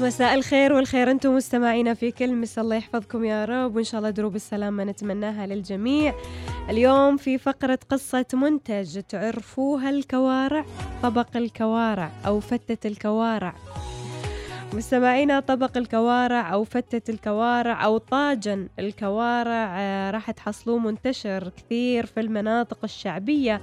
مساء الخير والخير. أنتم مستمعينا في كل مس الله يحفظكم يا رب وإن شاء الله دروب السلامة نتمناها للجميع. اليوم في فقرة قصة منتج تعرفوها الكوارع طبق الكوارع أو فتة الكوارع. مستمعينا طبق الكوارع أو فتة الكوارع أو طاجن الكوارع آه، راح تحصلوه منتشر كثير في المناطق الشعبية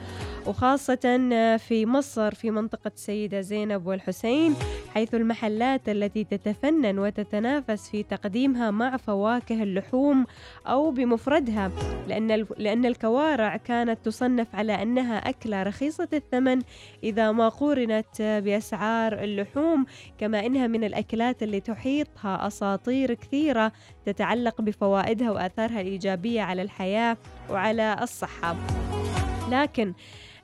وخاصة آه، في مصر في منطقة سيدة زينب والحسين حيث المحلات التي تتفنن وتتنافس في تقديمها مع فواكه اللحوم أو بمفردها لأن لأن الكوارع كانت تصنف على أنها أكلة رخيصة الثمن إذا ما قورنت بأسعار اللحوم كما إنها من الأكلات اللي تحيطها أساطير كثيرة تتعلق بفوائدها وآثارها الإيجابية على الحياة وعلى الصحة. لكن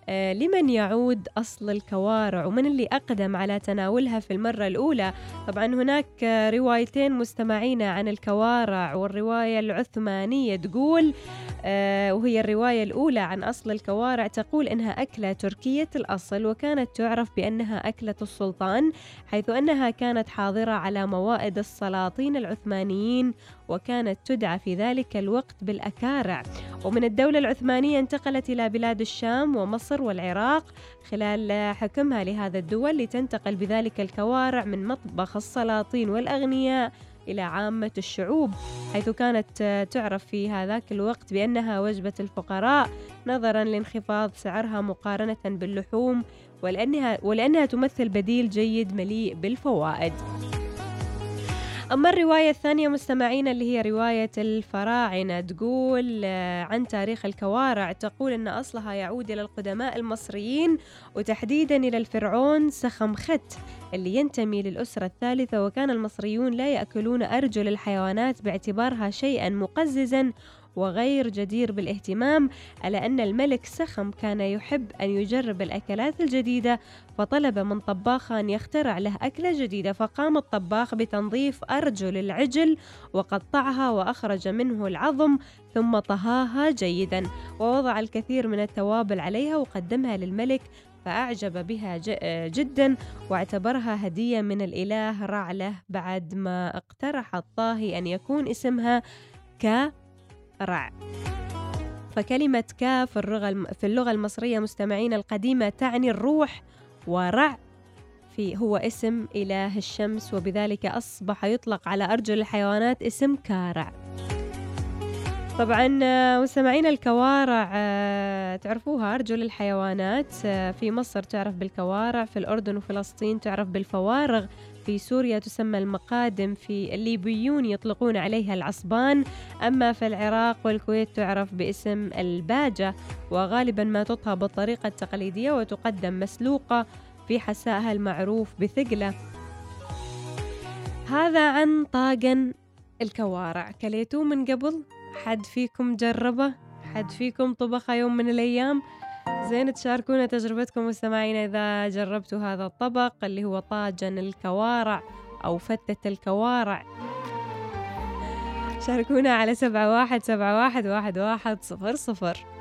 لمن يعود أصل الكوارع ومن اللي أقدم على تناولها في المرة الأولى؟ طبعا هناك روايتين مستمعين عن الكوارع والرواية العثمانية تقول آه، وهي الرواية الأولى عن أصل الكوارع تقول إنها أكلة تركية الأصل وكانت تعرف بأنها أكلة السلطان حيث أنها كانت حاضرة على موائد السلاطين العثمانيين وكانت تدعى في ذلك الوقت بالأكارع. ومن الدولة العثمانية انتقلت إلى بلاد الشام ومصر والعراق خلال حكمها لهذا الدول لتنتقل بذلك الكوارع من مطبخ السلاطين والأغنياء إلى عامة الشعوب حيث كانت تعرف في هذاك الوقت بأنها وجبة الفقراء نظرا لانخفاض سعرها مقارنة باللحوم ولأنها, ولأنها تمثل بديل جيد مليء بالفوائد. أما الرواية الثانية مستمعين اللي هي رواية الفراعنة تقول آه، عن تاريخ الكوارع تقول أن أصلها يعود إلى القدماء المصريين وتحديدا إلى الفرعون سخمخت اللي ينتمي للأسرة الثالثة وكان المصريون لا يأكلون أرجل الحيوانات باعتبارها شيئا مقززا وغير جدير بالاهتمام ألا أن الملك سخم كان يحب أن يجرب الأكلات الجديدة فطلب من طباخ أن يخترع له أكلة جديدة فقام الطباخ بتنظيف أرجل العجل وقطعها وأخرج منه العظم ثم طهاها جيدا. ووضع الكثير من التوابل عليها وقدمها للملك فأعجب بها جدا واعتبرها هدية من الإله رعلة بعد ما اقترح الطاهي أن يكون اسمها ك رع. فكلمة كاف في اللغة المصرية مستمعين القديمة تعني الروح ورع. في هو اسم إله الشمس وبذلك أصبح يطلق على أرجل الحيوانات اسم كارع. طبعا مستمعين الكوارع تعرفوها أرجل الحيوانات في مصر تعرف بالكوارع في الأردن وفلسطين تعرف بالفوارغ في سوريا تسمى المقادم في الليبيون يطلقون عليها العصبان أما في العراق والكويت تعرف باسم الباجة وغالبا ما تطهى بالطريقة التقليدية وتقدم مسلوقة في حسائها المعروف بثقلة. هذا عن طاجن الكوارع. كليتوه من قبل؟ حد فيكم جربه حد فيكم طبخه يوم من الأيام. زين تشاركونا تجربتكم مستمعينا إذا جربتوا هذا الطبق اللي هو طاجن الكوارع أو فتة الكوارع. شاركونا على سبعة واحد سبعة واحد واحد واحد صفر صفر.